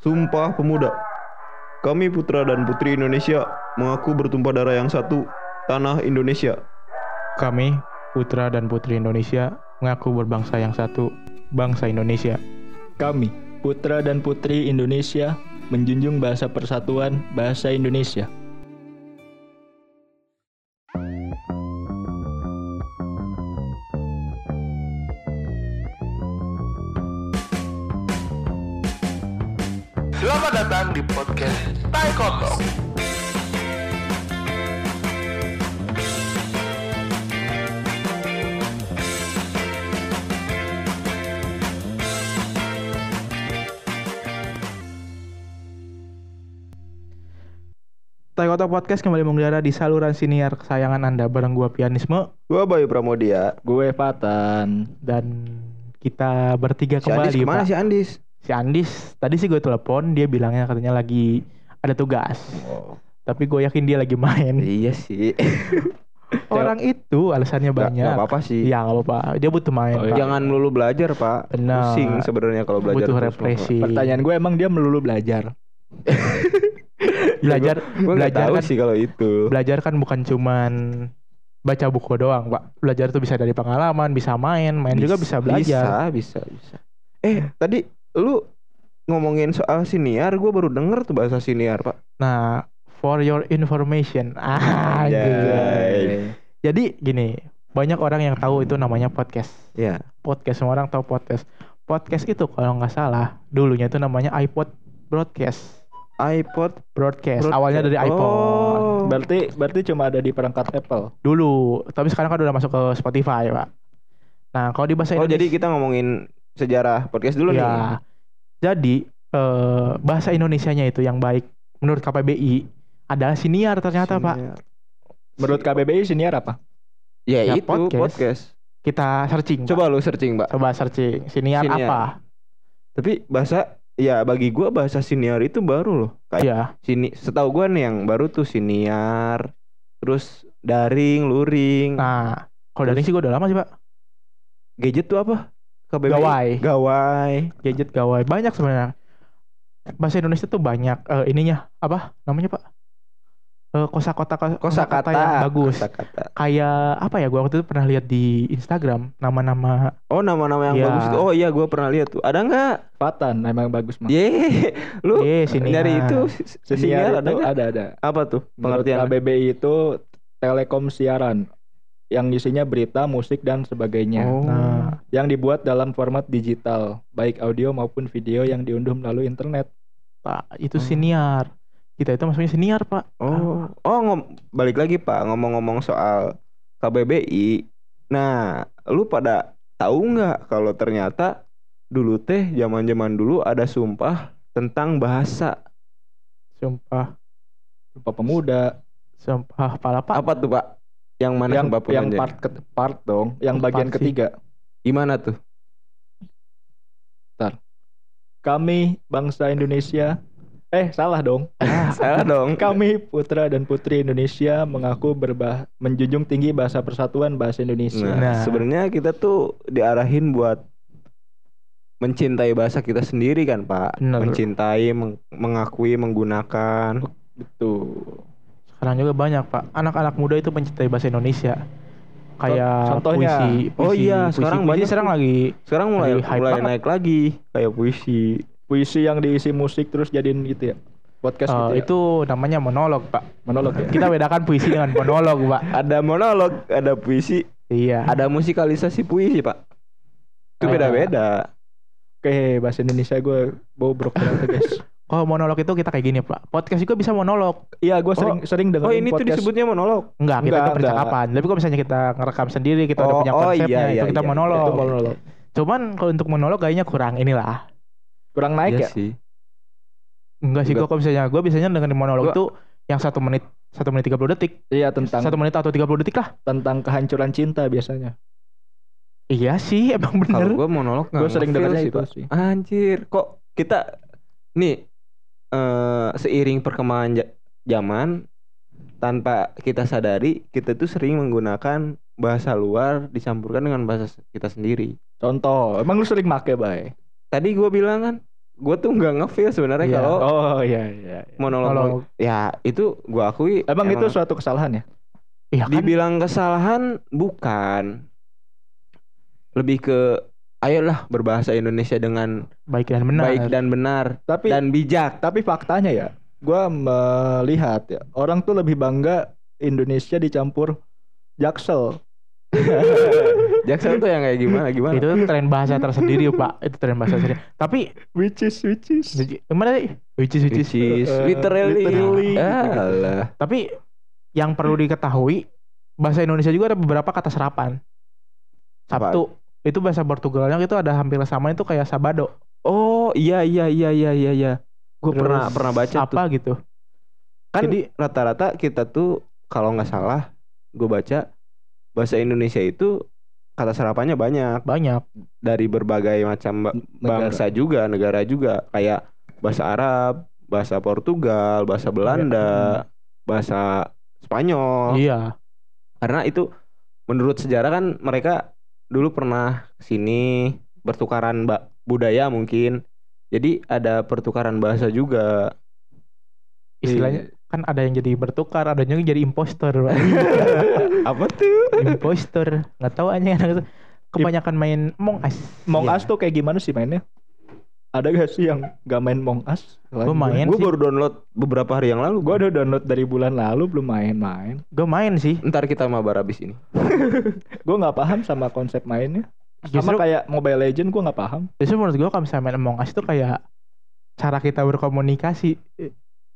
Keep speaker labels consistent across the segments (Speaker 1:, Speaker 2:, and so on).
Speaker 1: Sumpah Pemuda. Kami putra dan putri Indonesia mengaku bertumpah darah yang satu, tanah Indonesia.
Speaker 2: Kami, putra dan putri Indonesia, mengaku berbangsa yang satu, bangsa Indonesia.
Speaker 3: Kami, putra dan putri Indonesia, menjunjung bahasa persatuan bahasa Indonesia.
Speaker 4: Podcast Tai Kotong.
Speaker 2: Taekwondo Podcast kembali mengudara di saluran siniar kesayangan Anda bareng gua Pianisme
Speaker 1: Gua Bayu Pramodia.
Speaker 3: Gue Fatan.
Speaker 2: dan kita bertiga
Speaker 1: Si Andis
Speaker 2: kembali
Speaker 1: ke mana
Speaker 2: Pak.
Speaker 1: si Andis?
Speaker 2: Si Andis, tadi sih gue telepon, dia bilangnya katanya lagi ada tugas. Tapi gue yakin dia lagi main.
Speaker 1: Iya sih.
Speaker 2: Orang itu alasannya
Speaker 1: Gak,
Speaker 2: banyak.
Speaker 1: apa-apa sih.
Speaker 2: Iya nggak apa-apa. Dia butuh main.
Speaker 3: Oh,
Speaker 2: Pak.
Speaker 1: Jangan melulu belajar, Pak.
Speaker 2: Benar.
Speaker 1: Pusing sebenarnya kalau belajar
Speaker 2: butuh
Speaker 1: terus,
Speaker 2: represi.
Speaker 3: Pertanyaan gue emang dia melulu belajar.
Speaker 2: belajar
Speaker 1: Gue gak
Speaker 2: belajar
Speaker 1: tahu
Speaker 2: kan
Speaker 1: sih kalau itu.
Speaker 2: belajar kan bukan cuman baca buku doang, Pak. Belajar tuh bisa dari pengalaman, bisa main, main juga bisa belajar.
Speaker 1: Bisa, bisa, bisa. Eh, tadi lu ngomongin soal siniar, gue baru denger tuh bahasa siniar, Pak.
Speaker 2: Nah, for your information. Ah. Jadi gini, banyak orang yang tahu itu namanya podcast.
Speaker 1: Ya.
Speaker 2: Podcast semua orang tahu podcast. Podcast itu kalau nggak salah dulunya itu namanya iPod broadcast.
Speaker 1: iPod
Speaker 2: Broadcast.
Speaker 1: Broadcast.
Speaker 2: Awalnya dari iPod.
Speaker 1: Oh.
Speaker 3: Berarti berarti cuma ada di perangkat Apple.
Speaker 2: Dulu, tapi sekarang kan udah masuk ke Spotify, Pak. Nah, kalau di bahasa
Speaker 1: Oh, jadi
Speaker 2: Indonesia
Speaker 1: kita ngomongin sejarah podcast dulu nih.
Speaker 2: ya. Jadi eh, bahasa Indonesianya itu yang baik menurut KPBI adalah siniar ternyata, Pak.
Speaker 1: Siniar.
Speaker 3: Menurut KBBI siniar apa?
Speaker 1: Ya,
Speaker 2: Ya,
Speaker 1: itu
Speaker 2: podcast.
Speaker 1: podcast.
Speaker 2: Kita searching. Pak.
Speaker 1: Coba lu searching, Mbak.
Speaker 2: coba searching siniar,
Speaker 1: Siniar.
Speaker 2: apa?
Speaker 1: Tapi bahasa ya bagi gua bahasa siniar itu baru loh. Kayak
Speaker 2: Iya.
Speaker 1: sini setahu gua nih yang baru tuh siniar, terus daring, luring.
Speaker 2: Nah, kalau dari sih gue udah lama sih, Pak.
Speaker 1: Gadget tuh apa? KBBI.
Speaker 2: Gawai.
Speaker 1: Gawai.
Speaker 2: gadget gawai banyak sebenarnya bahasa Indonesia tuh banyak eh, ininya apa namanya pak Eh, kosakata
Speaker 1: Kosakata
Speaker 2: yang bagus
Speaker 1: Kosakata.
Speaker 2: kayak apa ya gua waktu itu pernah lihat di Instagram nama-nama
Speaker 1: Oh, nama-nama yang
Speaker 2: Iya.
Speaker 1: bagus tuh. Oh iya, gua pernah lihat tuh. Ada nggak?
Speaker 3: Fatan emang bagus mah.
Speaker 1: Ye, lu
Speaker 2: siniar.
Speaker 1: nyari itu siniar,
Speaker 3: Siniar
Speaker 1: ada
Speaker 3: ada ada.
Speaker 1: Apa tuh pengertian?
Speaker 3: KBBI itu telekom siaran yang isinya berita, musik dan sebagainya.
Speaker 1: Oh.
Speaker 2: nah
Speaker 3: Yang dibuat dalam format digital, baik audio maupun video yang diunduh melalui internet.
Speaker 2: pak itu
Speaker 1: Oh.
Speaker 2: siniar kita itu maksudnya siniar pak
Speaker 1: Oh, oh ngom balik lagi Pak ngomong-ngomong soal KBBI. Nah, lu pada tahu nggak kalau ternyata dulu teh zaman-zaman dulu ada sumpah tentang bahasa.
Speaker 2: sumpah
Speaker 3: Sumpah pemuda,
Speaker 2: sumpah pala pak
Speaker 1: Apa tuh Pak? Yang mana
Speaker 3: yang
Speaker 1: sumpah
Speaker 3: yang part ke- part dong, yang
Speaker 2: Part
Speaker 3: bagian
Speaker 2: sih.
Speaker 3: ketiga.
Speaker 1: Gimana tuh?
Speaker 3: Kami bangsa Indonesia Eh, salah dong.
Speaker 1: Ah, salah dong.
Speaker 3: Kami putra dan putri Indonesia mengaku berbah menjunjung tinggi bahasa persatuan bahasa Indonesia.
Speaker 1: Nah,
Speaker 2: Nah.
Speaker 1: sebenarnya kita tuh diarahin buat mencintai bahasa kita sendiri kan, Pak.
Speaker 2: Bener.
Speaker 1: Mencintai, meng- mengakui, menggunakan.
Speaker 3: Betul.
Speaker 2: Sekarang juga banyak pak anak-anak muda itu mencintai bahasa Indonesia kayak
Speaker 3: Contohnya.
Speaker 2: puisi,
Speaker 1: Oh
Speaker 2: puisi,
Speaker 1: iya,
Speaker 2: puisi,
Speaker 1: sekarang
Speaker 2: puisi
Speaker 1: banyak
Speaker 2: sekarang lagi
Speaker 1: Sekarang mulai
Speaker 2: Lagi hype
Speaker 1: mulai
Speaker 2: banget.
Speaker 1: naik lagi kayak puisi.
Speaker 3: Puisi yang diisi musik terus jadiin gitu ya. Podcast
Speaker 2: eh,
Speaker 3: gitu ya.
Speaker 2: itu namanya monolog pak
Speaker 3: monolog ya.
Speaker 2: kita bedakan puisi dengan monolog pak
Speaker 1: Ada monolog, ada puisi,
Speaker 2: iya
Speaker 1: ada musikalisasi puisi, Pak. Itu
Speaker 2: Ah.
Speaker 1: beda-beda.
Speaker 3: Oke, bahasa Indonesia gue bobrok ternyata guys.
Speaker 2: kalau monolog itu kita kayak gini pak podcast juga bisa monolog
Speaker 3: Iya, gue sering sering
Speaker 1: Oh,
Speaker 3: dengerin
Speaker 1: ini tuh
Speaker 3: podcast.
Speaker 1: disebutnya monolog.
Speaker 2: enggak kita
Speaker 3: Enggak,
Speaker 2: itu percakapan tapi kalau misalnya kita ngerekam sendiri kita udah
Speaker 1: Oh,
Speaker 2: punya
Speaker 1: oh,
Speaker 2: konsepnya
Speaker 1: iya, iya,
Speaker 2: itu kita
Speaker 1: iya.
Speaker 2: monolog
Speaker 3: Itu monolog.
Speaker 2: cuman kalau untuk monolog kayaknya kurang inilah
Speaker 3: Kurang naik
Speaker 1: Iya
Speaker 3: ya?
Speaker 1: sih.
Speaker 2: enggak sih
Speaker 1: Enggak.
Speaker 2: gua kalau misalnya gua biasanya dengan monolog
Speaker 1: Gua-
Speaker 2: itu yang satu menit satu menit 30 detik
Speaker 3: Iya, tentang
Speaker 2: satu menit atau 30 detik lah
Speaker 3: tentang kehancuran cinta biasanya.
Speaker 2: iya sih emang
Speaker 1: Kalau
Speaker 2: bener
Speaker 1: gue monolog
Speaker 3: Gue sering dengernya itu sih.
Speaker 1: Anjir, kok kita nih eh seiring perkembangan zaman tanpa kita sadari kita tuh sering menggunakan bahasa luar dicampurkan dengan bahasa kita sendiri.
Speaker 3: Contoh, emang lu sering make, Bay?
Speaker 1: Tadi gue bilang kan gue tuh nggak ngefeel sebenarnya
Speaker 2: Iya.
Speaker 1: kalau
Speaker 3: Oh iya iya. iya.
Speaker 1: monolog,
Speaker 2: Monolog.
Speaker 1: ya itu gue akui
Speaker 3: Emang, itu suatu kesalahan ya?
Speaker 2: Iya kan?
Speaker 1: dibilang kesalahan bukan lebih ke ayolah berbahasa Indonesia dengan
Speaker 2: baik dan benar.
Speaker 1: baik dan benar
Speaker 3: Tapi
Speaker 1: dan bijak
Speaker 3: tapi faktanya ya, gua melihat ya orang tuh lebih bangga Indonesia dicampur Jaksel.
Speaker 1: Jackson tuh yang kayak gimana gimana
Speaker 2: itu tren bahasa tersendiri pak itu tren bahasa tersendiri tapi
Speaker 3: Which is which is.
Speaker 2: gimana sih which is, which is.
Speaker 1: Which is
Speaker 3: Uh,
Speaker 1: literally,
Speaker 3: literally.
Speaker 1: Alah.
Speaker 2: tapi yang perlu diketahui bahasa Indonesia juga ada beberapa kata serapan Sabtu itu bahasa Portugalnya itu ada hampir sama itu kayak sabado.
Speaker 1: Oh iya iya iya iya iya iya. Gue pernah pernah baca
Speaker 2: apa
Speaker 1: tuh
Speaker 2: gitu?
Speaker 1: Kan
Speaker 2: jadi-
Speaker 1: rata-rata kita tuh kalau nggak salah gue baca bahasa Indonesia itu kata serapannya banyak.
Speaker 2: Banyak.
Speaker 1: Dari berbagai macam ba- bangsa juga negara juga. Kayak bahasa Arab bahasa Portugal bahasa Belanda bahasa Spanyol.
Speaker 2: Iya.
Speaker 1: Karena itu menurut sejarah kan mereka dulu pernah sini bertukaran budaya mungkin. Jadi ada pertukaran bahasa juga.
Speaker 2: Istilahnya kan ada yang jadi bertukar ada yang jadi impostor.
Speaker 1: Apa tuh?
Speaker 2: Impostor. Nggak tahu aja kebanyakan main Among Us.
Speaker 3: Among
Speaker 2: Iya.
Speaker 3: Us tuh kayak gimana sih mainnya? Ada gak sih yang gak main Among Us?
Speaker 2: Gua main
Speaker 1: gue
Speaker 2: sih.
Speaker 1: baru download beberapa hari yang lalu
Speaker 3: Gue udah download dari bulan lalu belum main-main.
Speaker 2: gue main sih
Speaker 1: ntar kita mabar abis ini
Speaker 3: Gue nggak paham sama konsep mainnya.
Speaker 2: justru
Speaker 3: Sama kayak Mobile Legend gue nggak paham.
Speaker 2: justru menurut gue kalau misalnya main Among Us itu kayak cara kita berkomunikasi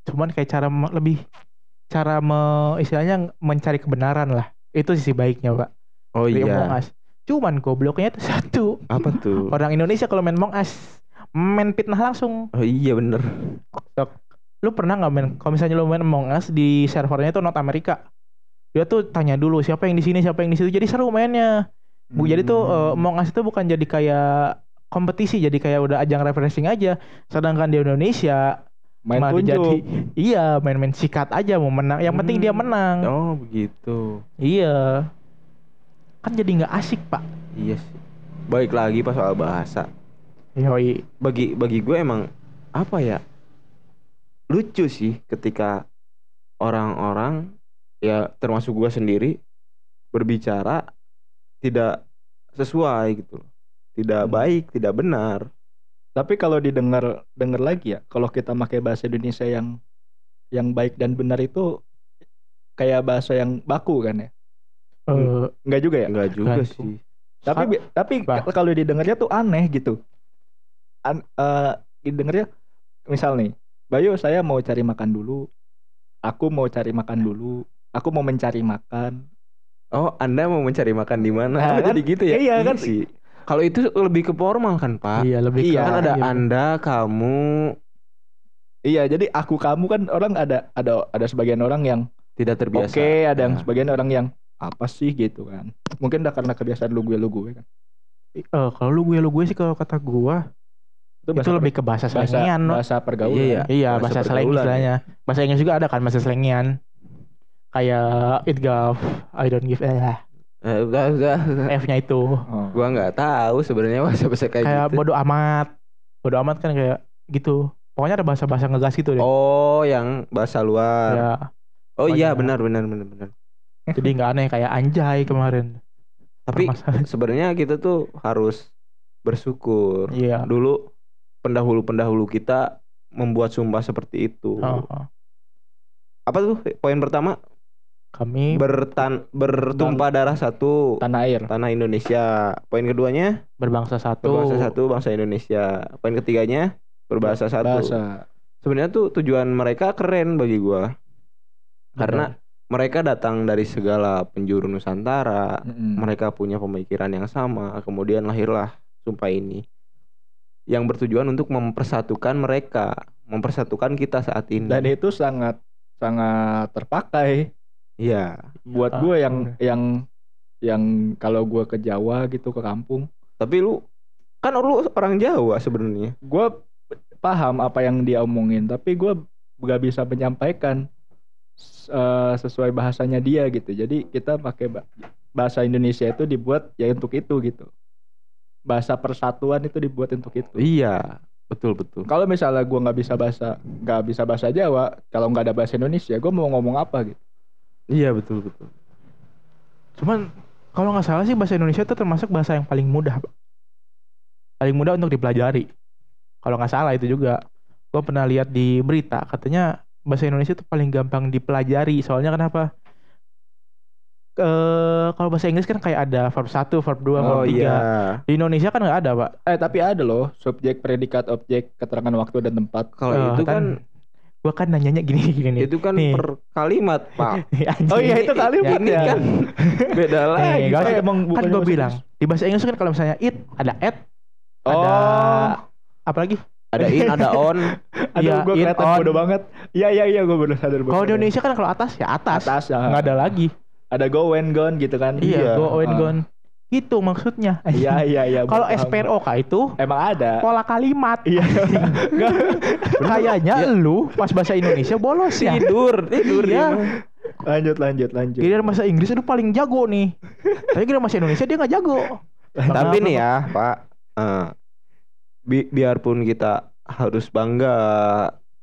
Speaker 2: cuman kayak cara lebih cara me, istilahnya mencari kebenaran lah itu sisi baiknya pak
Speaker 1: oh
Speaker 2: dari Among
Speaker 1: iya
Speaker 2: Us cuman gobloknya itu satu
Speaker 1: apa tuh
Speaker 2: orang Indonesia kalau main Among Us main fitnah langsung.
Speaker 1: Oh iya bener.
Speaker 2: Lu pernah nggak main kalau misalnya lu main Among Us di servernya itu North Amerika dia tuh tanya dulu siapa yang di sini siapa yang di situ? Jadi seru mainnya. Bu, jadi tuh eh, Among Us itu bukan jadi kayak kompetisi jadi kayak udah ajang refreshing aja. Sedangkan di Indonesia
Speaker 3: main
Speaker 2: malah
Speaker 3: tunjuk.
Speaker 2: jadi iya main-main sikat aja mau menang. Yang penting dia
Speaker 1: Hmm.
Speaker 2: menang.
Speaker 1: Oh begitu.
Speaker 2: Iya. Kan jadi nggak asik pak.
Speaker 1: Iya sih. Baik lagi pas soal bahasa
Speaker 2: yoi
Speaker 1: bagi bagi gue emang apa ya lucu sih ketika orang-orang ya termasuk gue sendiri berbicara tidak sesuai gitu loh. tidak
Speaker 3: Hmm.
Speaker 1: baik tidak benar
Speaker 3: Tapi kalau didengar dengar lagi ya, kalau kita pakai bahasa Indonesia yang yang baik dan benar itu kayak bahasa yang baku kan ya?
Speaker 2: Eh,
Speaker 3: Enggak juga ya?
Speaker 1: enggak juga sih
Speaker 3: Tapi tapi
Speaker 2: Bah.
Speaker 3: kalau didengarnya tuh aneh gitu. An, eh, didengarnya misal nih, Bayu saya mau cari makan dulu. Aku mau cari makan dulu. Aku mau mencari makan.
Speaker 1: oh anda mau mencari makan di mana
Speaker 3: Nah, kan-
Speaker 1: jadi gitu ya
Speaker 3: iya kan?
Speaker 1: sih kalau itu lebih ke formal kan pak
Speaker 2: iya lebih
Speaker 3: Iya,
Speaker 2: ke-
Speaker 1: kan ada
Speaker 2: iya.
Speaker 1: anda kamu
Speaker 3: Iya, jadi aku kamu kan orang ada ada ada sebagian orang yang
Speaker 1: tidak terbiasa
Speaker 3: oke, ada yang
Speaker 1: Nah,
Speaker 3: sebagian orang yang apa sih gitu kan. Mungkin udah karena kebiasaan lu gue lu gue kan.
Speaker 2: Eh, kalau lu gue lu gue sih kalau kata gua itu lebih ke bahasa
Speaker 3: bahasa
Speaker 2: slengian no.
Speaker 3: bahasa pergaulan.
Speaker 1: Iya,
Speaker 2: Iya,
Speaker 1: Bahasa
Speaker 2: bahasa, slang
Speaker 1: pergaulan,
Speaker 2: istilahnya. Bahasa Inggris juga ada kan bahasa slengian. Kayak it gov, I don't give eh,
Speaker 1: eh, enggak, enggak, enggak.
Speaker 2: F-nya itu.
Speaker 3: Oh.
Speaker 1: gua nggak tahu sebenarnya bahasa bahasa kayak,
Speaker 2: kayak
Speaker 1: gitu
Speaker 2: bodo amat. Bodo amat kan kayak gitu. Pokoknya ada bahasa-bahasa ngegas gitu deh.
Speaker 1: oh yang bahasa luar
Speaker 2: ya.
Speaker 1: oh iya
Speaker 2: banyak.
Speaker 1: benar benar benar benar
Speaker 2: Jadi nggak aneh kayak anjay kemarin.
Speaker 1: tapi sebenarnya kita tuh harus bersyukur
Speaker 2: Iya.
Speaker 1: dulu pendahulu-pendahulu kita membuat sumpah seperti itu.
Speaker 2: Oh, oh.
Speaker 1: Apa tuh poin pertama?
Speaker 2: Kami
Speaker 1: Bertan bertumpah darah satu
Speaker 3: Tanah air.
Speaker 1: tanah Indonesia. Poin keduanya
Speaker 2: berbangsa satu.
Speaker 1: berbahasa satu bangsa Indonesia. Poin ketiganya berbahasa satu.
Speaker 3: Bahasa.
Speaker 1: Sebenarnya tuh tujuan mereka keren bagi gua. Karena mereka datang dari segala penjuru Nusantara.
Speaker 3: Mm-mm.
Speaker 1: Mereka punya pemikiran yang sama. Kemudian lahirlah sumpah ini. Yang bertujuan untuk mempersatukan mereka, mempersatukan kita saat ini.
Speaker 3: Dan itu sangat sangat terpakai
Speaker 1: Iya.
Speaker 3: buat
Speaker 2: Ah,
Speaker 3: gue yang
Speaker 2: udah.
Speaker 3: yang yang kalau gue ke Jawa gitu ke kampung,
Speaker 1: Tapi lu kan lu orang Jawa sebenarnya.
Speaker 3: gue paham apa yang dia omongin, tapi gue gak bisa menyampaikan eh, sesuai bahasanya dia gitu. Jadi kita pakai ba- bahasa Indonesia itu dibuat ya untuk itu gitu. Bahasa persatuan itu dibuat untuk itu.
Speaker 1: Iya. betul betul
Speaker 3: Kalau misalnya gua nggak bisa bahasa nggak bisa bahasa Jawa, kalau nggak ada bahasa Indonesia, gua mau ngomong apa gitu.
Speaker 1: iya betul betul
Speaker 2: Cuman kalau nggak salah sih bahasa Indonesia itu termasuk bahasa yang paling mudah. Paling mudah untuk dipelajari. Kalau nggak salah itu juga. Gue pernah lihat di berita katanya bahasa Indonesia itu paling gampang dipelajari. Soalnya kenapa? Eh kalau bahasa Inggris kan kayak ada verb 1, verb 2, verb 3.
Speaker 1: oh iya
Speaker 2: Di Indonesia kan nggak ada, Pak.
Speaker 3: Eh tapi ada loh subjek, predikat, objek, keterangan waktu dan tempat.
Speaker 1: kalau
Speaker 2: Eh,
Speaker 1: itu kan
Speaker 2: gua kan nanyanya gini gini nih.
Speaker 1: itu kan
Speaker 2: Nih.
Speaker 1: per kalimat pak.
Speaker 3: Oh iya, itu kalimat
Speaker 1: ini
Speaker 3: ya.
Speaker 1: kan beda lagi
Speaker 2: Nih, guys,
Speaker 3: Eh, emang
Speaker 2: kan
Speaker 3: bahasa
Speaker 2: bilang di bahasa Inggris kan kalau misalnya it ada at ada
Speaker 3: Oh.
Speaker 2: apa lagi
Speaker 1: ada in ada on
Speaker 3: Aduh,
Speaker 2: Iya,
Speaker 3: gue kelihatan
Speaker 2: on.
Speaker 3: bodoh banget. Iya iya iya, gue baru sadar. baru
Speaker 2: kalau di. Indonesia kan kalau atas ya atas,
Speaker 3: atas ya.
Speaker 2: nggak ada lagi
Speaker 3: Ada go and gone gitu kan.
Speaker 2: iya,
Speaker 1: Iya.
Speaker 2: go and
Speaker 3: Ah.
Speaker 2: gone gitu maksudnya
Speaker 3: Iya iya iya.
Speaker 2: kalau. SPROK itu
Speaker 3: emang ada.
Speaker 2: pola kalimat
Speaker 3: Iya.
Speaker 2: kayaknya lu pas bahasa Indonesia bolos ya
Speaker 1: tidur tidur
Speaker 2: Iya.
Speaker 1: dia mah.
Speaker 3: lanjut lanjut lanjut.
Speaker 2: Giliran bahasa Inggris itu paling jago nih tapi giliran bahasa Indonesia dia nggak jago
Speaker 1: tapi
Speaker 2: Kenapa,
Speaker 1: nih ya pak eh, bi- biarpun kita harus bangga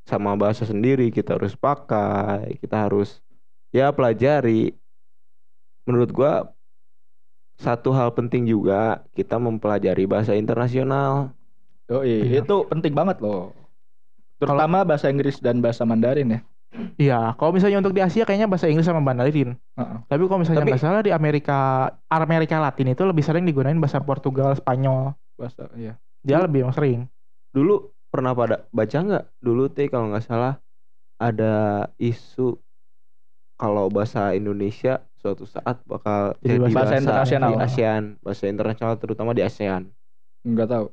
Speaker 1: sama bahasa sendiri kita harus pakai kita harus ya pelajari menurut gua satu hal penting juga kita mempelajari bahasa internasional
Speaker 3: Oh iya, itu penting banget loh. Terutama bahasa Inggris dan bahasa Mandarin ya.
Speaker 2: Iya, kalau misalnya untuk di Asia kayaknya bahasa Inggris sama Mandarin.
Speaker 3: Heeh.
Speaker 2: Tapi kalau misalnya
Speaker 1: Tapi-
Speaker 2: nggak salah di Amerika Amerika Latin itu lebih sering digunain bahasa Portugal, Spanyol.
Speaker 3: Bahasa iya.
Speaker 2: Dia lebih yang sering.
Speaker 1: dulu pernah pada baca nggak dulu teh kalau nggak salah ada isu kalau bahasa Indonesia suatu saat bakal
Speaker 2: Jadi
Speaker 1: jadi,
Speaker 2: bahasa
Speaker 1: bahasa,
Speaker 3: internasional.
Speaker 1: di ASEAN bahasa internasional terutama di ASEAN
Speaker 3: Enggak tahu.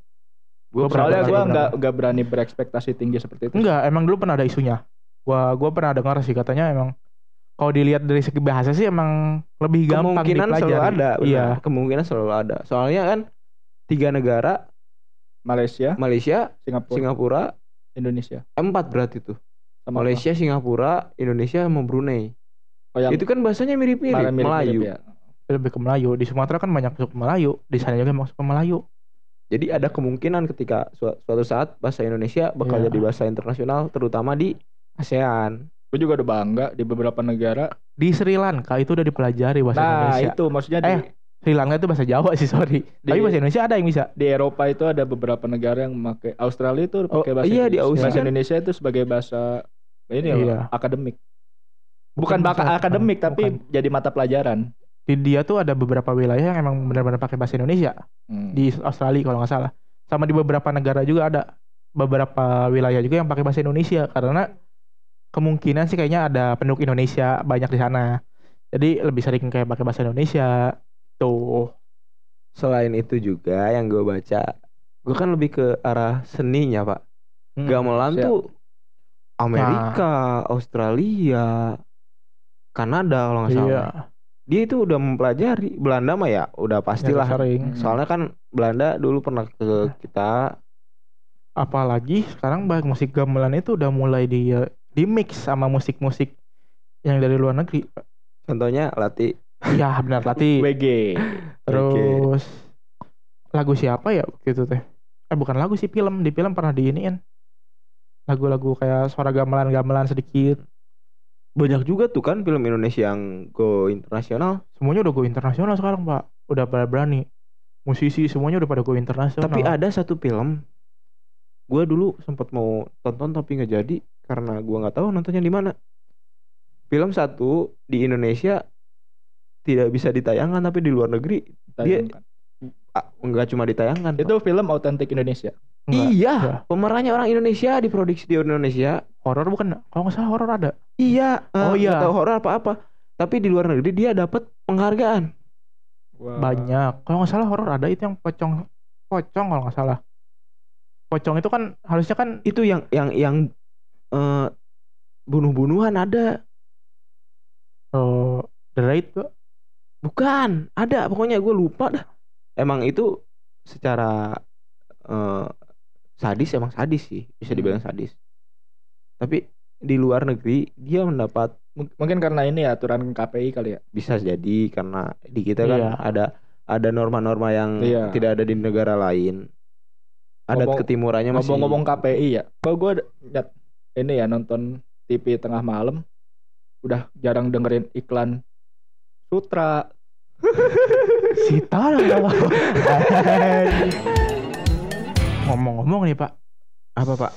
Speaker 1: gue
Speaker 2: Gua pernah
Speaker 3: Soalnya gue nggak nggak berani berekspektasi tinggi seperti itu.
Speaker 2: Enggak, emang dulu pernah ada isunya. Gua gua pernah dengar sih katanya emang kalau dilihat dari segi bahasa sih emang lebih gampang
Speaker 1: kemungkinan
Speaker 2: dipelajari.
Speaker 1: selalu ada benar.
Speaker 2: Iya.
Speaker 1: kemungkinan selalu ada soalnya kan tiga negara
Speaker 3: Malaysia,
Speaker 1: Malaysia
Speaker 3: Singapura,
Speaker 1: Singapura
Speaker 3: Indonesia.
Speaker 1: empat berarti tuh
Speaker 3: Sama
Speaker 1: Malaysia Singapura Indonesia sama Brunei?
Speaker 3: Oh, yang
Speaker 1: itu kan bahasanya mirip-mirip
Speaker 3: mirip-mirip
Speaker 1: Melayu
Speaker 3: ya.
Speaker 2: Lebih ke Melayu. Di Sumatera kan banyak masuk ke Melayu. Di sana juga masuk ke Melayu.
Speaker 1: Jadi ada kemungkinan ketika su- suatu saat bahasa Indonesia bakal
Speaker 2: Iya.
Speaker 1: jadi bahasa internasional terutama di ASEAN.
Speaker 3: Gue juga udah bangga di beberapa negara.
Speaker 2: Di Sri Lanka itu udah dipelajari bahasa
Speaker 3: nah
Speaker 2: Indonesia.
Speaker 3: itu maksudnya di,
Speaker 2: Eh. Sri Lanka itu bahasa Jawa sih, sorry. Tapi
Speaker 3: Di-
Speaker 2: bahasa Indonesia ada yang bisa.
Speaker 3: di Eropa itu ada beberapa negara yang memakai Australia itu
Speaker 1: Oh,
Speaker 3: pakai bahasa
Speaker 1: iya, di
Speaker 3: Indonesia.
Speaker 1: Aussie
Speaker 3: bahasa
Speaker 1: kan.
Speaker 3: Indonesia itu sebagai bahasa ini
Speaker 2: Iya.
Speaker 3: loh, akademik. Bukan,
Speaker 2: bahasa
Speaker 3: akademik tapi
Speaker 2: bukan.
Speaker 3: jadi mata pelajaran.
Speaker 2: Di dia tuh ada beberapa wilayah yang emang benar-benar pakai bahasa Indonesia.
Speaker 3: Hmm.
Speaker 2: Di Australia kalau nggak salah. Sama di beberapa negara juga ada beberapa wilayah juga yang pakai bahasa Indonesia karena kemungkinan sih kayaknya ada penduduk Indonesia banyak di sana. Jadi lebih sering kayak pakai bahasa Indonesia. Tuh.
Speaker 1: Selain itu juga yang gue baca, gue kan lebih ke arah seninya pak.
Speaker 2: Hmm,
Speaker 1: Gamelan
Speaker 3: siap.
Speaker 1: tuh Amerika, Australia, Kanada kalau nggak salah.
Speaker 2: Iya.
Speaker 1: Dia itu udah mempelajari Belanda mah ya udah pastilah.
Speaker 2: Ya, sering.
Speaker 3: Hmm.
Speaker 1: Soalnya kan Belanda dulu pernah ke kita.
Speaker 2: apalagi sekarang bah- musik gamelan itu udah mulai di di mix sama musik-musik yang dari luar negeri.
Speaker 1: Contohnya Lati.
Speaker 2: Iya benar Lati.
Speaker 3: WG.
Speaker 2: Terus lagu siapa ya gitu teh? Eh bukan lagu sih film di film pernah diiniin lagu-lagu kayak suara gamelan-gamelan sedikit.
Speaker 1: Banyak juga tuh kan film Indonesia yang go internasional.
Speaker 2: Semuanya udah go internasional sekarang pak. Udah pada berani. Musisi semuanya udah pada go internasional.
Speaker 1: Tapi ada satu film gue dulu sempat mau tonton tapi nggak jadi karena gua nggak tahu nontonnya di mana. Film satu di Indonesia tidak bisa ditayangkan tapi di luar negeri Dia-
Speaker 3: Tayangkan.
Speaker 1: ah, nggak cuma ditayangkan. Pak.
Speaker 3: Itu film autentik Indonesia.
Speaker 2: Enggak.
Speaker 1: iya,
Speaker 2: Enggak.
Speaker 1: pemerannya orang Indonesia diproduksi di Indonesia.
Speaker 2: horor bukan? Kalau nggak salah horor ada.
Speaker 1: Iya,
Speaker 2: Oh,
Speaker 1: eh,
Speaker 2: iya.
Speaker 1: tahu horor apa apa. Tapi di luar negeri dia dapat penghargaan.
Speaker 3: Wah.
Speaker 2: Banyak. Kalau nggak salah horor ada itu yang pocong pocong kalau nggak salah. Pocong itu kan harusnya kan
Speaker 1: Itu yang yang yang eh, bunuh-bunuhan ada.
Speaker 2: eh The Raid tuh.
Speaker 1: Bukan, ada pokoknya gue lupa dah. Emang itu secara eh, sadis emang sadis sih, bisa dibilang sadis. Tapi di luar negeri dia mendapat
Speaker 3: Mungkin karena ini ya aturan KPI kali ya.
Speaker 1: bisa jadi karena di kita kan
Speaker 2: Iya.
Speaker 1: ada ada norma-norma yang
Speaker 3: Iya.
Speaker 1: tidak ada di negara lain. adat
Speaker 3: Ngomong-
Speaker 1: ketimurannya masih
Speaker 3: Ngomong-ngomong KPI ya, kok gue liat ini ya nonton TV tengah malam, udah jarang dengerin iklan Sutra.
Speaker 2: Sita lah Ngomong-ngomong nih Pak,
Speaker 1: apa pak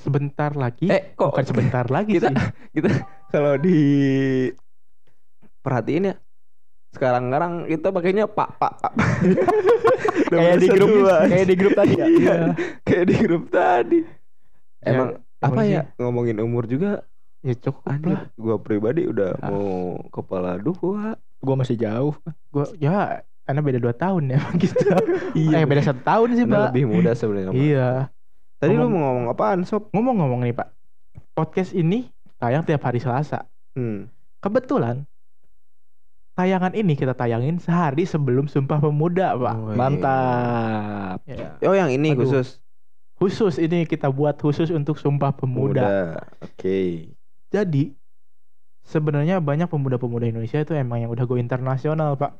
Speaker 2: sebentar lagi.
Speaker 1: eh kok
Speaker 2: bukan sebentar lagi
Speaker 1: kita-
Speaker 2: sih.
Speaker 1: kita kalau di perhatiin ya sekarang-sekarang kita pakainya pak pak pak
Speaker 3: Kayak di grup, kayak di grup tadi ya.
Speaker 2: Iya.
Speaker 1: kayak di grup tadi emang
Speaker 2: Ya,
Speaker 1: apa
Speaker 2: emang
Speaker 1: ya ngomongin umur juga
Speaker 2: Ya cukup
Speaker 1: anjir
Speaker 2: lah.
Speaker 1: gua pribadi udah
Speaker 2: Ah.
Speaker 1: mau kepala dua
Speaker 3: Gue masih jauh.
Speaker 2: Gua ya karena beda 2 tahun ya gitu. eh beda satu tahun sih, Pak.
Speaker 1: lebih muda sebenarnya.
Speaker 2: Iya.
Speaker 1: tadi lu
Speaker 2: Ngomong-
Speaker 1: mau ngomong apaan sob
Speaker 2: Ngomong-ngomong nih, Pak. Podcast ini tayang tiap hari Selasa.
Speaker 1: hmm.
Speaker 2: Kebetulan tayangan ini kita tayangin sehari sebelum Sumpah Pemuda, Pak.
Speaker 1: Oh, iya.
Speaker 3: Mantap.
Speaker 2: Ya.
Speaker 1: oh yang ini
Speaker 2: Aduh.
Speaker 1: khusus
Speaker 2: Khusus ini kita buat khusus untuk Sumpah Pemuda.
Speaker 1: oke
Speaker 2: Jadi sebenarnya banyak pemuda-pemuda Indonesia itu emang yang udah go internasional, Pak.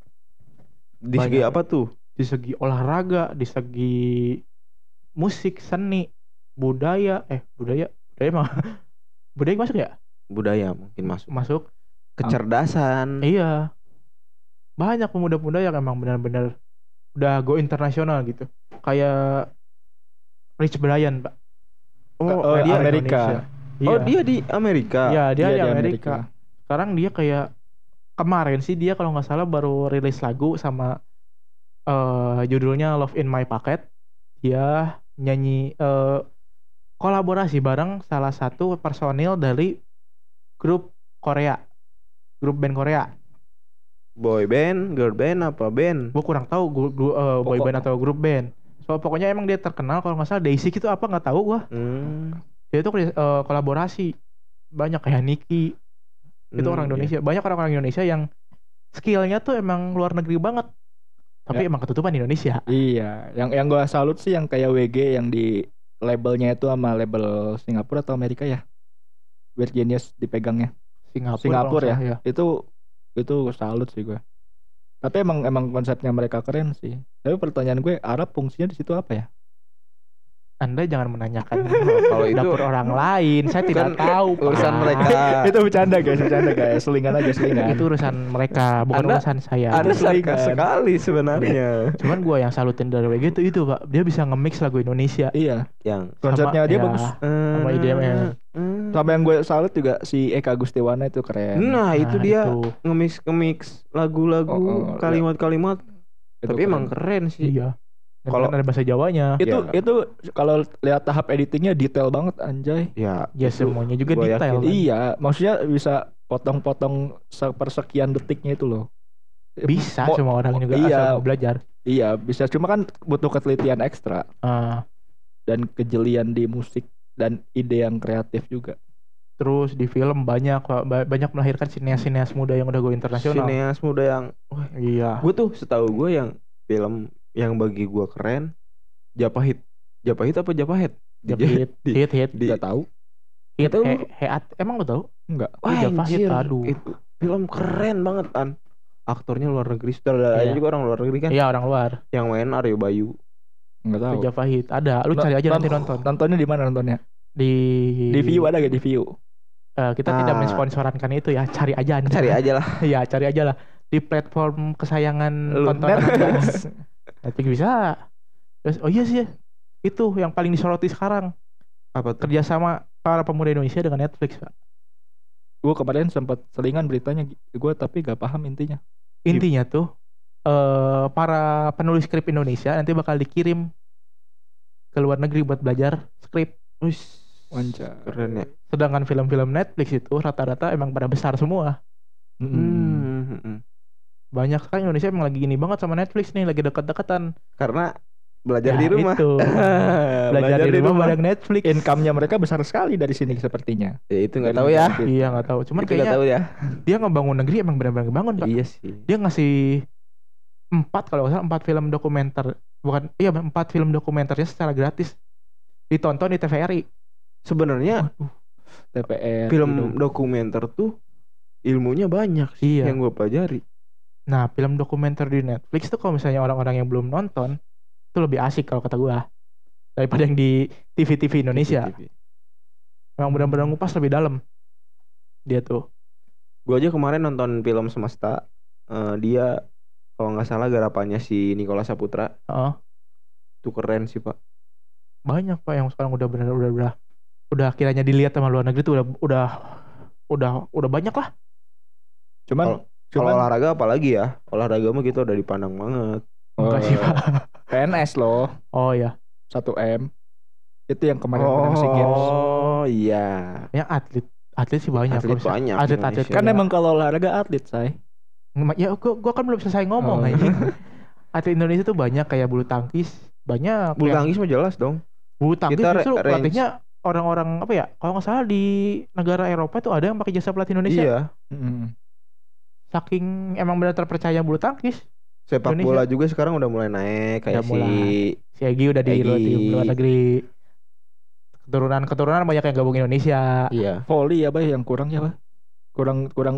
Speaker 1: Di segi
Speaker 2: Banyak.
Speaker 1: apa tuh
Speaker 2: Di segi olahraga, di segi musik, seni, budaya, eh budaya, budaya mah budaya masuk ya?
Speaker 1: budaya mungkin masuk
Speaker 2: Masuk.
Speaker 1: kecerdasan
Speaker 2: Iya. Banyak pemuda-pemuda yang emang benar-benar udah go internasional gitu. Kayak Rich Brian, Pak.
Speaker 3: Oh,
Speaker 2: dia
Speaker 3: Amerika.
Speaker 2: Indonesia.
Speaker 1: oh
Speaker 2: Iya.
Speaker 1: dia di Amerika
Speaker 2: Iya, dia,
Speaker 3: Dia
Speaker 2: di
Speaker 3: di
Speaker 2: Amerika. Sekarang dia kayak kemarin sih dia kalau nggak salah baru rilis lagu sama eh judulnya Love in My Pocket. Dia nyanyi eh kolaborasi bareng salah satu personil dari grup Korea. Grup band Korea.
Speaker 1: boy band girl band apa band
Speaker 2: Gue kurang tahu gu- gu- eh, boy
Speaker 3: Pokok-
Speaker 2: band atau grup band. So pokoknya emang dia terkenal kalau nggak salah Daisy itu apa nggak tahu gua.
Speaker 1: hmm.
Speaker 2: Dia itu eh, kolaborasi banyak kayak Niki itu
Speaker 1: Hmm,
Speaker 2: orang
Speaker 1: iya.
Speaker 2: Indonesia banyak orang-orang Indonesia yang skillnya tuh emang luar negeri banget tapi
Speaker 3: Ya.
Speaker 2: emang ketutupan Indonesia
Speaker 3: Iya, yang yang gue salut sih yang kayak WG yang di labelnya itu sama label Singapura atau Amerika ya. Virginius dipegangnya.
Speaker 2: Singapura,
Speaker 3: Singapura
Speaker 2: nggak salah,
Speaker 3: Itu itu salut sih gue. Tapi emang emang konsepnya mereka keren sih. Tapi pertanyaan gue Arab fungsinya di situ apa ya?
Speaker 2: Anda jangan menanyakan
Speaker 1: Kalau itu
Speaker 2: dapur orang lain saya
Speaker 1: kan
Speaker 2: tidak tahu Pak.
Speaker 1: urusan mereka
Speaker 3: itu bercanda guys, bercanda guys. Selingan aja selingan.
Speaker 2: itu urusan mereka bukan
Speaker 1: Anda-
Speaker 2: urusan saya
Speaker 1: Anda sarkas
Speaker 3: selingan.
Speaker 1: sekali sebenarnya
Speaker 2: cuman gua yang salutin dari WG itu itu Pak dia bisa nge-mix lagu Indonesia
Speaker 3: Iya,
Speaker 1: yang
Speaker 3: konsepnya dia
Speaker 2: ya,
Speaker 3: bagus.
Speaker 2: Sama IDM-nya.
Speaker 1: Hmm.
Speaker 3: Sama yang gue salut juga si Eka Gustiwana itu keren.
Speaker 1: nah itu
Speaker 2: Nah,
Speaker 1: dia
Speaker 2: itu.
Speaker 1: ngemix ngemix lagu-lagu
Speaker 3: Oh, oh, ya.
Speaker 1: kalimat-kalimat tapi
Speaker 3: keren.
Speaker 1: emang keren sih
Speaker 2: iya
Speaker 1: Kalau-
Speaker 2: ada bahasa Jawanya
Speaker 3: itu
Speaker 1: Ya.
Speaker 3: itu kalau lihat tahap editingnya detail banget anjay.
Speaker 1: ya
Speaker 2: ya
Speaker 1: itu
Speaker 2: semuanya juga detail
Speaker 1: yakin.
Speaker 2: kan.
Speaker 3: Iya, maksudnya bisa potong-potong sepersekian detiknya itu loh.
Speaker 2: bisa
Speaker 3: Mo-
Speaker 2: semua orang juga
Speaker 3: iya.
Speaker 2: asal belajar
Speaker 3: Iya, bisa cuma kan butuh ketelitian ekstra
Speaker 2: Ah,
Speaker 3: dan kejelian di musik dan ide yang kreatif juga.
Speaker 2: terus di film banyak banyak melahirkan sineas-sineas muda yang udah go internasional
Speaker 1: sineas muda yang
Speaker 2: iya
Speaker 1: gue tuh setahu gue yang film yang bagi gue keren Japahit Japahit apa Japahit Di-
Speaker 2: hit
Speaker 1: di-
Speaker 2: hit hit
Speaker 1: di-
Speaker 3: Tidak tahu?
Speaker 2: hit
Speaker 1: tahu.
Speaker 2: he- heat emang lo tau
Speaker 3: Enggak.
Speaker 1: Wah,
Speaker 2: Japahit,
Speaker 1: anjir,
Speaker 2: aduh.
Speaker 1: itu film keren banget an aktornya luar negeri sutradaranya
Speaker 2: Iya.
Speaker 1: juga orang luar negeri kan
Speaker 2: iya orang luar
Speaker 1: yang main Aryo Bayu
Speaker 3: Enggak tahu.
Speaker 2: itu Javahit ada lu cari aja nanti nonton
Speaker 3: Nontonnya di mana nontonnya?
Speaker 2: di
Speaker 3: Di view ada gak di view?
Speaker 2: Eh, kita tidak
Speaker 1: Ah.
Speaker 2: mensponsorankan itu ya cari aja Anda.
Speaker 1: cari aja lah
Speaker 2: Iya cari aja lah di platform kesayangan
Speaker 1: Lu.
Speaker 2: tontonan Anda. nanti bisa terus oh iya sih itu yang paling disoroti sekarang
Speaker 1: apa tuh
Speaker 2: kerjasama para pemuda Indonesia dengan Netflix Pak.
Speaker 3: gue kemarin sempat selingan beritanya gue tapi gak paham intinya.
Speaker 2: intinya tuh eh para penulis skrip Indonesia nanti bakal dikirim ke luar negeri buat belajar skrip
Speaker 1: Wis,
Speaker 3: Wancar.
Speaker 1: keren ya
Speaker 2: sedangkan film-film Netflix itu rata-rata emang pada besar semua
Speaker 3: hmm.
Speaker 2: Banyak kan Indonesia emang lagi gini banget sama Netflix nih lagi deket-deketan.
Speaker 1: Karena belajar
Speaker 2: Ya,
Speaker 1: di rumah.
Speaker 2: itu. belajar di rumah bareng Netflix.
Speaker 3: Income-nya mereka besar sekali dari sini sepertinya.
Speaker 1: ya itu nggak tahu ya.
Speaker 2: Iya nggak tahu. Cuman
Speaker 1: itu
Speaker 2: kayaknya
Speaker 1: tahu ya.
Speaker 2: dia ngebangun negeri emang benar-benar ngebangun pak.
Speaker 1: Iya sih.
Speaker 2: Dia ngasih empat kalau nggak salah empat film dokumenter. Bukan iya empat film dokumenternya secara gratis. Ditonton di TVRI
Speaker 1: sebenarnya
Speaker 3: TPR.
Speaker 1: film dokumenter tuh ilmunya banyak sih
Speaker 2: Iya.
Speaker 1: yang gue pelajari
Speaker 2: nah film dokumenter di Netflix tuh kalau misalnya orang-orang yang belum nonton itu lebih asik kalau kata gua daripada yang di TV-TV Indonesia.
Speaker 1: TV.
Speaker 2: Memang benar-benar ngupas lebih dalam. Dia tuh.
Speaker 1: Gue aja kemarin nonton film semesta. eh, dia kalau nggak salah garapannya si Nicholas Saputra.
Speaker 2: Heeh.
Speaker 1: Itu keren sih pak.
Speaker 2: banyak pak yang sekarang udah benar udah udah udah kiranya dilihat sama luar negeri tuh udah udah udah udah banyak lah
Speaker 3: Cuman
Speaker 1: Kalau olahraga apalagi ya. Olahraga mah gitu udah dipandang banget.
Speaker 2: enggak sih
Speaker 3: eh,
Speaker 2: pak
Speaker 3: PNS loh
Speaker 2: oh ya
Speaker 3: 1 m itu yang kemarin menang SEA Games.
Speaker 1: Oh iya.
Speaker 2: yang atlet atlet sih banyak
Speaker 1: Atlet banyak
Speaker 2: atlet atlet.
Speaker 3: Kan
Speaker 2: iya.
Speaker 3: emang kalau olahraga atlet, say.
Speaker 2: ya gua, gua kan belum selesai ngomong
Speaker 3: Oh.
Speaker 2: atlet Indonesia tuh banyak kayak bulu tangkis banyak
Speaker 1: Bulu
Speaker 2: yang-
Speaker 1: tangkis mah jelas dong.
Speaker 2: bulu tangkis
Speaker 1: Kita
Speaker 2: justru
Speaker 1: range-
Speaker 2: pelatihnya orang-orang apa ya kalau nggak salah di negara Eropa tuh ada yang pakai jasa pelatih Indonesia
Speaker 1: Iya.
Speaker 3: Mm.
Speaker 2: Saking emang benar terpercaya bulu tangkis
Speaker 1: Sepak
Speaker 2: Indonesia.
Speaker 1: bola juga sekarang udah mulai naik kayak
Speaker 2: Udah
Speaker 1: si
Speaker 2: mulai. si Egi udah di
Speaker 1: Egi.
Speaker 2: luar, di luar negeri keturunan keturunan banyak yang gabung Indonesia
Speaker 1: Iya.
Speaker 3: Volley ya, Bay, yang kurang ya, Bay. Kurang kurang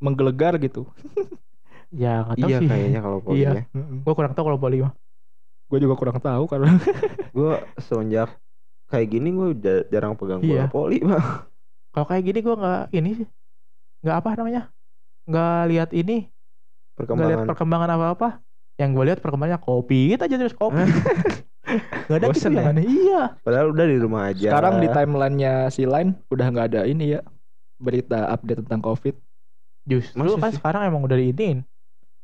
Speaker 3: menggelegar gitu.
Speaker 2: ya nggak tahu
Speaker 1: Iya
Speaker 2: sih
Speaker 1: kayaknya kalau poli
Speaker 2: Iya.
Speaker 1: ya.
Speaker 2: gue kurang tahu kalau volley mah
Speaker 3: Gue juga kurang tahu karena
Speaker 1: Gue semenjak kayak gini gue jarang pegang bola
Speaker 2: Iya.
Speaker 1: poli bang.
Speaker 2: kalau kayak gini gue nggak ini sih nggak apa namanya nggak lihat ini nggak lihat
Speaker 1: Perkembangan.
Speaker 2: perkembangan apa apa yang gue lihat perkembangannya kopi gitu aja terus kopi nggak ada gitu
Speaker 3: Bosen ya?
Speaker 2: yang aneh iya
Speaker 1: Padahal udah di rumah aja.
Speaker 3: sekarang di timelinenya si Line udah nggak ada ini ya berita update tentang COVID.
Speaker 2: justru kan
Speaker 1: sih?
Speaker 2: sekarang emang udah diinin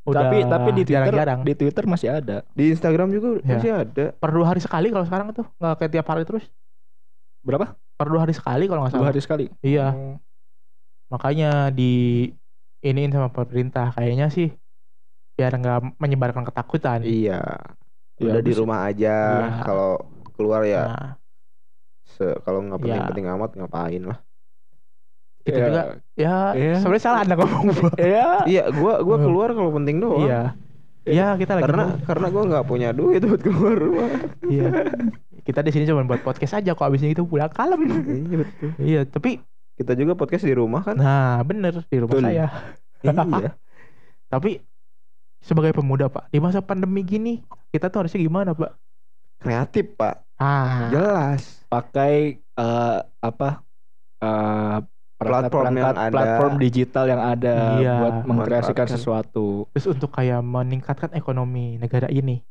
Speaker 2: udah
Speaker 3: tapi tapi di Twitter
Speaker 2: jarang-jarang
Speaker 3: di Twitter masih ada.
Speaker 1: Di Instagram juga
Speaker 2: Iya.
Speaker 1: masih ada.
Speaker 2: per dua hari sekali kalau sekarang tuh nggak kayak tiap hari terus
Speaker 3: Berapa?
Speaker 2: per dua hari sekali kalau nggak
Speaker 3: Dua
Speaker 2: salah
Speaker 3: hari sekali.
Speaker 2: iya
Speaker 3: Oh.
Speaker 2: makanya di iniin sama pemerintah kayaknya sih biar nggak menyebarkan ketakutan
Speaker 1: Iya.
Speaker 3: Ya,
Speaker 1: Udah di
Speaker 3: bisa.
Speaker 1: rumah aja.
Speaker 2: Iya.
Speaker 1: Kalau keluar ya
Speaker 2: nah
Speaker 1: se- kalau nggak
Speaker 2: Iya.
Speaker 1: penting-penting amat ngapain lah.
Speaker 2: kita
Speaker 3: Ya.
Speaker 2: juga ya
Speaker 3: Iya.
Speaker 2: sebenarnya salah anda ngomong
Speaker 3: Iya.
Speaker 1: Iya, gua gua keluar kalau penting doang.
Speaker 2: iya Iya kita lagi
Speaker 1: Karena
Speaker 2: mau-
Speaker 1: karena gua nggak punya duit buat keluar rumah.
Speaker 2: iya kita di sini cuma buat podcast aja kok abisnya itu pulang kalem
Speaker 1: iya betul.
Speaker 2: iya tapi
Speaker 1: Kita juga podcast di rumah kan.
Speaker 2: nah bener di rumah
Speaker 3: Betul.
Speaker 2: saya
Speaker 1: iya.
Speaker 2: tapi sebagai pemuda pak di masa pandemi gini kita tuh harusnya gimana pak
Speaker 1: Kreatif, Pak.
Speaker 2: ah
Speaker 1: Jelas.
Speaker 3: Pakai eh, apa? eh,
Speaker 1: Platform yang ada.
Speaker 3: platform digital yang ada
Speaker 2: Iya.
Speaker 3: buat mengkreasikan sesuatu.
Speaker 2: terus untuk kayak meningkatkan ekonomi negara ini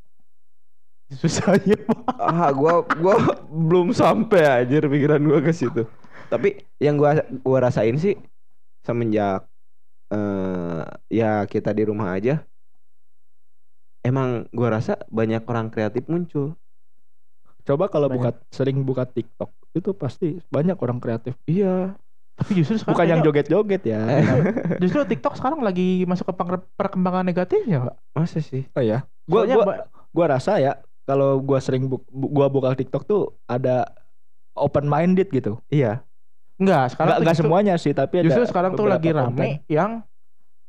Speaker 2: susah ya pak
Speaker 1: Ah, gua gua belum sampai aja pikiran gua ke situ. Tapi yang gua gua rasain sih semenjak eh ya kita di rumah aja emang gua rasa banyak orang kreatif muncul.
Speaker 3: Coba kalau buka sering buka TikTok itu pasti banyak orang kreatif.
Speaker 1: Iya.
Speaker 2: tapi justru sekarang
Speaker 3: Bukan yang joget-joget ya.
Speaker 2: justru TikTok sekarang lagi masuk ke perkembangan negatifnya pak
Speaker 1: Masa sih?
Speaker 3: Oh ya. Gua
Speaker 2: Soalnya
Speaker 3: gua
Speaker 2: ba-
Speaker 3: gua rasa ya kalau gua sering bu- gua buka TikTok tuh ada open minded gitu.
Speaker 1: Iya.
Speaker 2: Sekarang
Speaker 3: Enggak
Speaker 2: tuh
Speaker 3: enggak semuanya sih, tapi ada
Speaker 2: Justru sekarang tuh lagi
Speaker 3: konten.
Speaker 2: rame yang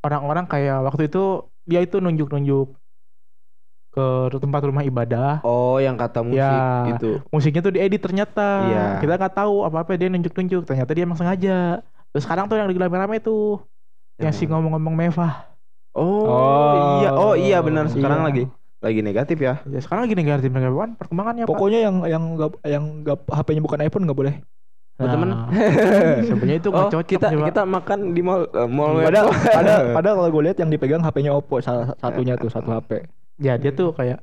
Speaker 2: orang-orang kayak waktu itu dia itu nunjuk-nunjuk ke tempat rumah ibadah.
Speaker 1: Oh, yang kata musik
Speaker 2: Ya.
Speaker 1: itu.
Speaker 2: Musiknya tuh diedit ternyata.
Speaker 1: Iya.
Speaker 2: Kita nggak tahu apa-apa dia nunjuk-nunjuk. Ternyata dia emang sengaja. Terus sekarang tuh yang lagi rame-rame tuh yang si ngomong-ngomong Meva.
Speaker 1: Oh,
Speaker 3: Oh.
Speaker 1: iya. Oh, iya benar sekarang
Speaker 2: Iya.
Speaker 1: lagi lagi negatif ya.
Speaker 2: Ya, sekarang lagi negatif negatif perkembangannya Pak.
Speaker 3: Pokoknya yang yang nggak yang nggak HP-nya bukan iPhone nggak boleh.
Speaker 1: Temen.
Speaker 2: Nah, sebenarnya itu
Speaker 1: Oh,
Speaker 2: cocok
Speaker 1: kita
Speaker 2: sih,
Speaker 1: kita makan di mall eh, mall
Speaker 3: Padahal
Speaker 1: Metro.
Speaker 3: padahal, padahal kalau gue lihat yang dipegang HP-nya Oppo salah satunya tuh satu HP.
Speaker 2: ya dia tuh kayak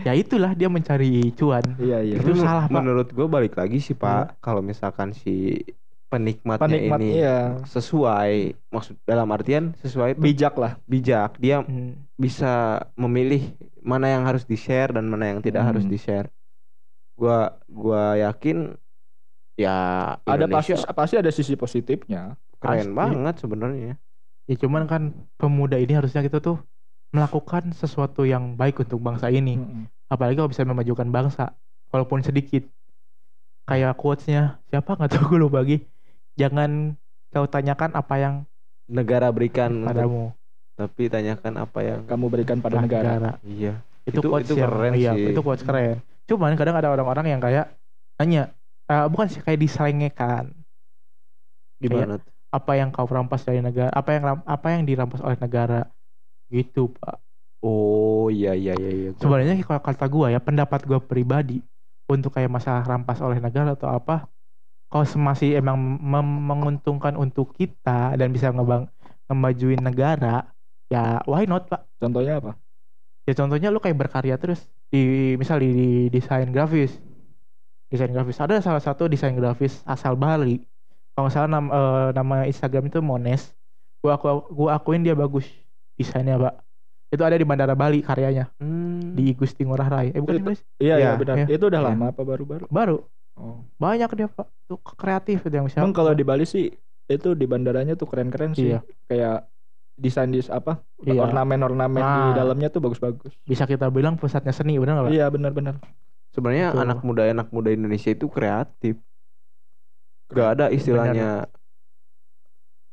Speaker 2: ya itulah dia mencari cuan.
Speaker 3: Iya iya.
Speaker 2: Itu salah, Pak.
Speaker 1: Menurut gue balik lagi sih Pak, kalau misalkan si penikmatnya
Speaker 3: Penikmat
Speaker 1: ini
Speaker 3: iya.
Speaker 1: sesuai maksud dalam artian sesuai itu
Speaker 3: Bijak lah.
Speaker 1: bijak, dia
Speaker 2: Hmm.
Speaker 1: bisa memilih mana yang harus di-share dan mana yang tidak harus
Speaker 3: Hmm.
Speaker 1: di-share. Gua gua yakin ya
Speaker 3: Ada pasti
Speaker 1: Indonesia
Speaker 3: pasti ada sisi positifnya.
Speaker 1: keren
Speaker 2: pasti.
Speaker 1: banget sebenarnya.
Speaker 2: Ya cuman kan pemuda ini harusnya kita tuh melakukan sesuatu yang baik untuk bangsa ini.
Speaker 3: Mm-mm.
Speaker 2: Apalagi kalau bisa memajukan bangsa, walaupun sedikit. Kayak quotesnya siapa nggak tahu gue lupa lagi. Jangan kau tanyakan apa yang
Speaker 1: Negara berikan
Speaker 2: padamu
Speaker 1: tapi tanyakan apa yang
Speaker 3: Kamu berikan pada negara.
Speaker 1: iya.
Speaker 2: Itu,
Speaker 1: Itu-
Speaker 2: quotes
Speaker 1: itu
Speaker 2: yang
Speaker 1: keren
Speaker 2: iya,
Speaker 1: sih.
Speaker 2: itu quotes keren. Cuman kadang ada orang-orang yang kayak nanya, eh, bukan sih kayak diselengekan
Speaker 1: Gimana? tuh?
Speaker 2: apa yang kau rampas dari negara, apa yang apa yang dirampas oleh negara, gitu pak.
Speaker 1: Oh iya iya iya iya.
Speaker 2: Sebenarnya kalau kata gua ya pendapat gua pribadi untuk kayak masalah rampas oleh negara atau apa kalau masih emang mem- menguntungkan untuk kita dan bisa ngebang ngemajuin negara ya why not pak
Speaker 3: Contohnya apa?
Speaker 2: ya contohnya lu kayak berkarya terus di misal di, di desain grafis desain grafis ada salah satu desain grafis asal Bali kalau nggak salah nama, eh, nama Instagram itu Mones gua aku gua akuin dia bagus desainnya pak itu ada di Bandara Bali karyanya
Speaker 1: Hmm.
Speaker 2: di Gusti Ngurah Rai eh bukan
Speaker 3: Itu-? Iya, iya
Speaker 1: Iya,
Speaker 3: benar.
Speaker 2: iya.
Speaker 3: Itu udah
Speaker 1: Iya.
Speaker 3: lama apa baru-baru?
Speaker 2: baru
Speaker 3: Oh.
Speaker 2: banyak dia pak itu kreatif itu yang bisa
Speaker 3: Emang kalau di Bali sih itu di bandaranya tuh keren-keren sih.
Speaker 2: Iya.
Speaker 3: Kayak desain dis apa?
Speaker 2: Iya.
Speaker 3: Ornamen-ornamen di
Speaker 2: Ah.
Speaker 3: dalamnya tuh bagus-bagus.
Speaker 2: bisa kita bilang pusatnya seni benar nggak pak
Speaker 3: Iya, benar-benar.
Speaker 1: Sebenarnya
Speaker 2: Betul.
Speaker 1: anak muda anak muda Indonesia itu kreatif. Gak ada istilahnya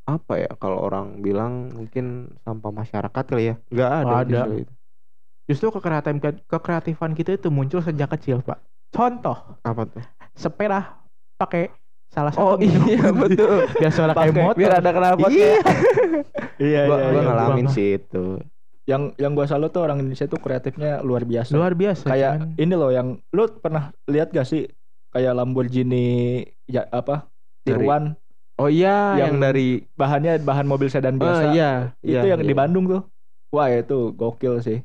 Speaker 1: apa ya kalau orang bilang mungkin sampah masyarakat kali ya. Gak ada.
Speaker 2: Ada.
Speaker 1: itu.
Speaker 2: justru kekreatifan kekreatifan kita itu muncul sejak kecil pak contoh
Speaker 1: Apa tuh?
Speaker 2: sepeda pakai salah satu
Speaker 1: Oh
Speaker 2: minum
Speaker 1: iya betul.
Speaker 2: biar suara kayak motor
Speaker 1: Biar ada kenapa
Speaker 2: Iya.
Speaker 3: Iya,
Speaker 1: Gua,
Speaker 3: iya,
Speaker 1: gua
Speaker 3: iya.
Speaker 1: ngalamin
Speaker 2: Gua-
Speaker 1: sih itu.
Speaker 3: Yang yang gua salut tuh orang Indonesia tuh kreatifnya luar biasa.
Speaker 2: luar biasa
Speaker 3: kayak
Speaker 2: cuman-
Speaker 3: ini loh yang lu pernah lihat gak sih kayak Lamborghini ya apa?
Speaker 1: Dari-
Speaker 3: Tiruan
Speaker 1: Oh iya
Speaker 3: Yang
Speaker 1: yang, dari
Speaker 3: bahannya bahan mobil sedan
Speaker 1: Oh
Speaker 3: biasa.
Speaker 1: iya,
Speaker 3: itu
Speaker 1: iya,
Speaker 3: yang di
Speaker 1: iya.
Speaker 3: Bandung tuh. Wah itu gokil sih.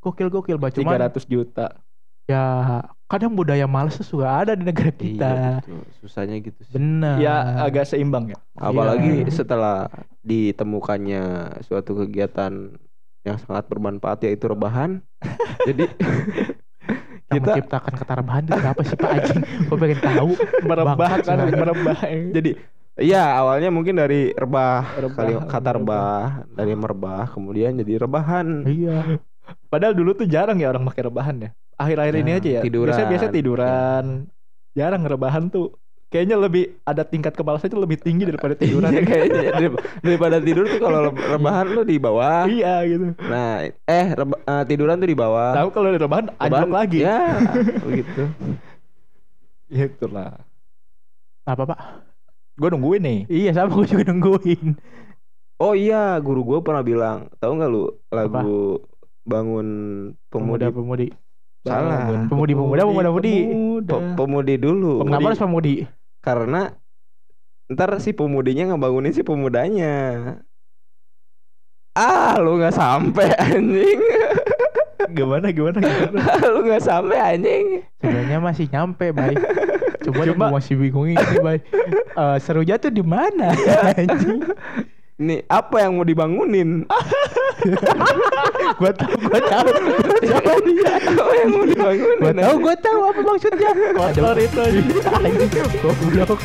Speaker 2: Gokil gokil cuman
Speaker 3: 300 juta.
Speaker 2: Ya kadang budaya males suka ada di negara kita.
Speaker 1: Iya, betul. Susahnya gitu sih.
Speaker 2: benar
Speaker 3: ya agak seimbang ya.
Speaker 1: Apalagi
Speaker 2: Iya.
Speaker 1: setelah ditemukannya suatu kegiatan yang sangat bermanfaat yaitu rebahan. Jadi
Speaker 2: kita
Speaker 1: kita
Speaker 2: menciptakan ketarbahan itu apa sih pak anjing gue pengen tahu
Speaker 3: merebah
Speaker 2: Bangsat
Speaker 3: kan
Speaker 2: sebenarnya.
Speaker 3: merebah
Speaker 1: jadi Iya awalnya mungkin dari rebah,
Speaker 3: Rebah,
Speaker 1: kali kata rebah dari merebah kemudian jadi rebahan.
Speaker 2: iya
Speaker 3: padahal dulu tuh jarang ya orang pakai rebahan ya akhir-akhir ini
Speaker 1: Jarang.
Speaker 3: aja ya
Speaker 1: Tiduran.
Speaker 3: biasanya biasa tiduran jarang rebahan tuh kayaknya lebih ada tingkat kemalasan itu lebih tinggi daripada tiduran
Speaker 1: Iya, kayaknya Darip- daripada tidur tuh kalau re- rebahan lu di bawah.
Speaker 3: iya gitu
Speaker 1: Nah, eh reba- eh, tiduran tuh di bawah.
Speaker 3: tahu kalau di rebahan anjlok
Speaker 1: Rebahan-
Speaker 3: lagi
Speaker 1: Ya, begitu.
Speaker 3: itulah
Speaker 2: apa pak
Speaker 3: gue nungguin nih
Speaker 2: iya sama gue juga nungguin
Speaker 1: Oh iya, guru gua pernah bilang, tahu nggak lu lagu bangun
Speaker 2: pemuda
Speaker 1: pemudi
Speaker 2: pemudi
Speaker 1: Salah.
Speaker 3: Bangun
Speaker 2: Pemudi, pemuda, pemuda, pemudi.
Speaker 1: pemudi dulu.
Speaker 2: kenapa harus pemudi
Speaker 1: Karena ntar si pemudinya ngebangunin si pemudanya. Ah, lu nggak sampai anjing.
Speaker 3: gimana gimana gimana
Speaker 1: lu nggak sampai anjing.
Speaker 2: sebenarnya masih nyampe bay coba
Speaker 3: Cuma-
Speaker 2: masih bingung ini bay Eh, serunya tuh di mana anjing
Speaker 1: Nih, apa yang mau dibangunin?
Speaker 2: gue tahu gue tahu
Speaker 1: Siapa dia? Apa yang mau dibangunin?
Speaker 2: gue tahu gue tahu apa maksudnya
Speaker 3: kotor itu
Speaker 2: goblok